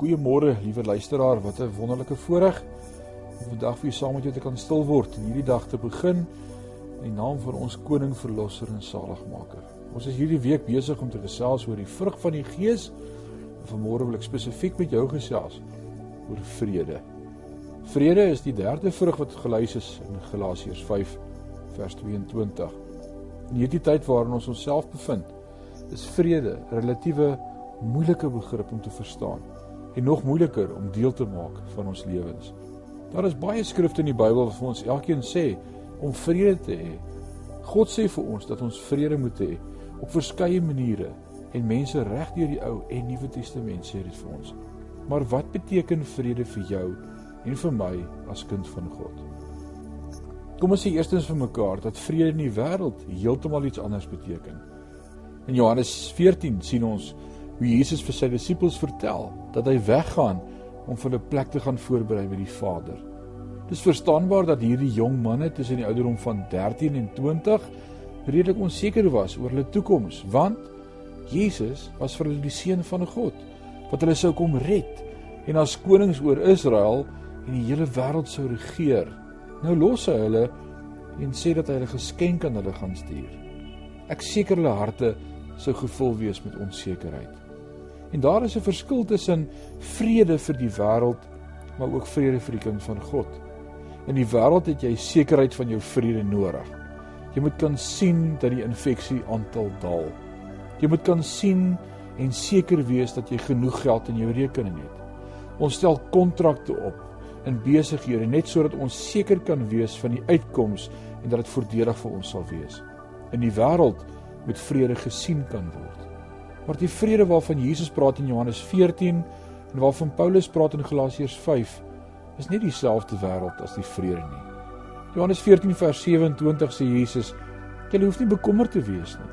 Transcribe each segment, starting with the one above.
Goeiemôre, liewe luisteraar. Wat 'n wonderlike voorreg om vandag vir u saam met jou te kan stil word en hierdie dag te begin in die naam van ons koning verlosser en saligmaker. Ons is hierdie week besig om te gesels oor die vrug van die Gees. Vanmôre wil ek spesifiek met jou gesels oor vrede. Vrede is die derde vrug wat gelys is in Galasiërs 5 vers 22. In hierdie tyd waarin ons onsself bevind, is vrede 'n relatiewe moeilike begrip om te verstaan en nog moeiliker om deel te maak van ons lewens. Daar is baie skrifte in die Bybel wat vir ons elkeen sê om vrede te hê. God sê vir ons dat ons vrede moet hê op verskeie maniere en mense reg deur die Ou en Nuwe Testament sê dit vir ons. Maar wat beteken vrede vir jou en vir my as kind van God? Kom ons sê eerstens vir mekaar dat vrede in die wêreld heeltemal iets anders beteken. In Johannes 14 sien ons hoe Jesus vir sy disippels vertel dat hy weggaan om vir 'n plek te gaan voorberei by die Vader. Dis verstaanbaar dat hierdie jong manne tussen die ouderdom van 13 en 20 redelik onseker was oor hulle toekoms, want Jesus was vir hulle die seun van God wat hulle sou kom red en as konings oor Israel en die hele wêreld sou regeer. Nou los hy hulle en sê dat hy 'n geskenk aan hulle gaan stuur. Ek seker hulle harte sou gevul wees met onsekerheid. En daar is 'n verskil tussen vrede vir die wêreld maar ook vrede vir die kind van God. In die wêreld het jy sekerheid van jou vrede nodig. Jy moet kan sien dat die infeksie aantal daal. Jy moet kan sien en seker wees dat jy genoeg geld in jou rekening het. Ons stel kontrakte op in besighede net sodat ons seker kan wees van die uitkoms en dat dit voordelig vir ons sal wees. In die wêreld moet vrede gesien kan word. Maar die vrede waarvan Jesus praat in Johannes 14 en waarvan Paulus praat in Galasiërs 5 is nie dieselfde wêreld as die vrede nie. Johannes 14 vers 27 sê Jesus: "Julle hoef nie bekommerd te wees nie.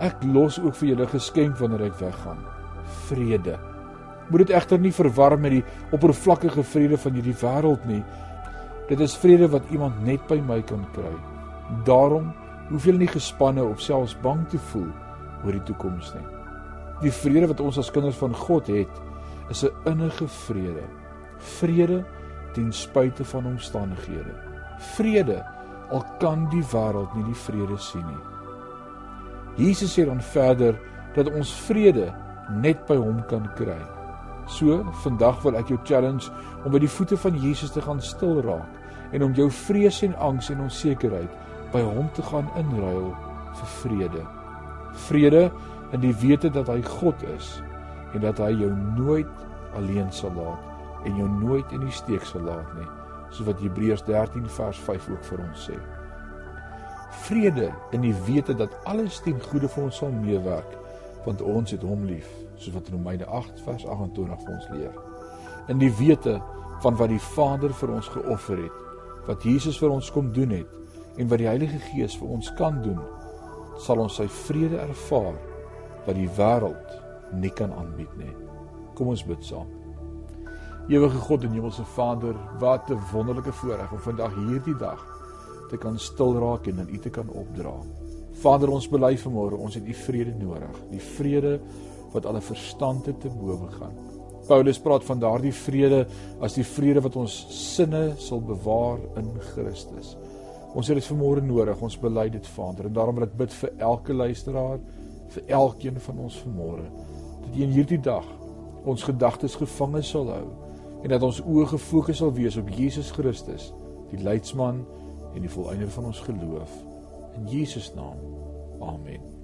Ek los ook vir julle geskenk wanneer ek weggaan: vrede." Moet dit egter nie verwar met die oppervlakkige vrede van hierdie wêreld nie. Dit is vrede wat iemand net by my kan kry. Daarom hoef jy nie gespanne of selfs bang te voel oor die toekoms nie. Die vrede wat ons as kinders van God het, is 'n innige vrede. Vrede ten spyte van omstandighede. Vrede al kan die wêreld nie die vrede sien nie. Jesus sê dan verder dat ons vrede net by hom kan kry. So, vandag wil ek jou challenge om by die voete van Jesus te gaan stil raak en om jou vrees en angs en onsekerheid by hom te gaan inruil vir vrede. Vrede in die wete dat hy God is en dat hy jou nooit alleen sal laat en jou nooit in die steek sal laat nie soos wat Hebreërs 13 vers 5 ook vir ons sê. Vrede in die wete dat alles ten goeie vir ons sal meewerk want ons het hom lief soos wat Romeine 8 vers 28 vir ons leer. In die wete van wat die Vader vir ons geoffer het, wat Jesus vir ons kom doen het en wat die Heilige Gees vir ons kan doen, sal ons sy vrede ervaar wat die wêreld nie kan aanbied nie. Kom ons bid saam. Ewige God en Hemelse Vader, wat 'n wonderlike voorreg om vandag hierdie dag te kan stil raak en aan U te kan opdra. Vader, ons bely vanmôre, ons het U vrede nodig, die vrede wat alle verstand te bowe gaan. Paulus praat van daardie vrede as die vrede wat ons sinne sal bewaar in Christus. Ons het dit vanmôre nodig, ons bely dit Vader, en daarom wil ek bid vir elke luisteraar vir elkeen van ons vanmôre dat jy in hierdie dag ons gedagtes gevange sal hou en dat ons oë gefokus sal wees op Jesus Christus, die leidsman en die volëinder van ons geloof. In Jesus naam. Amen.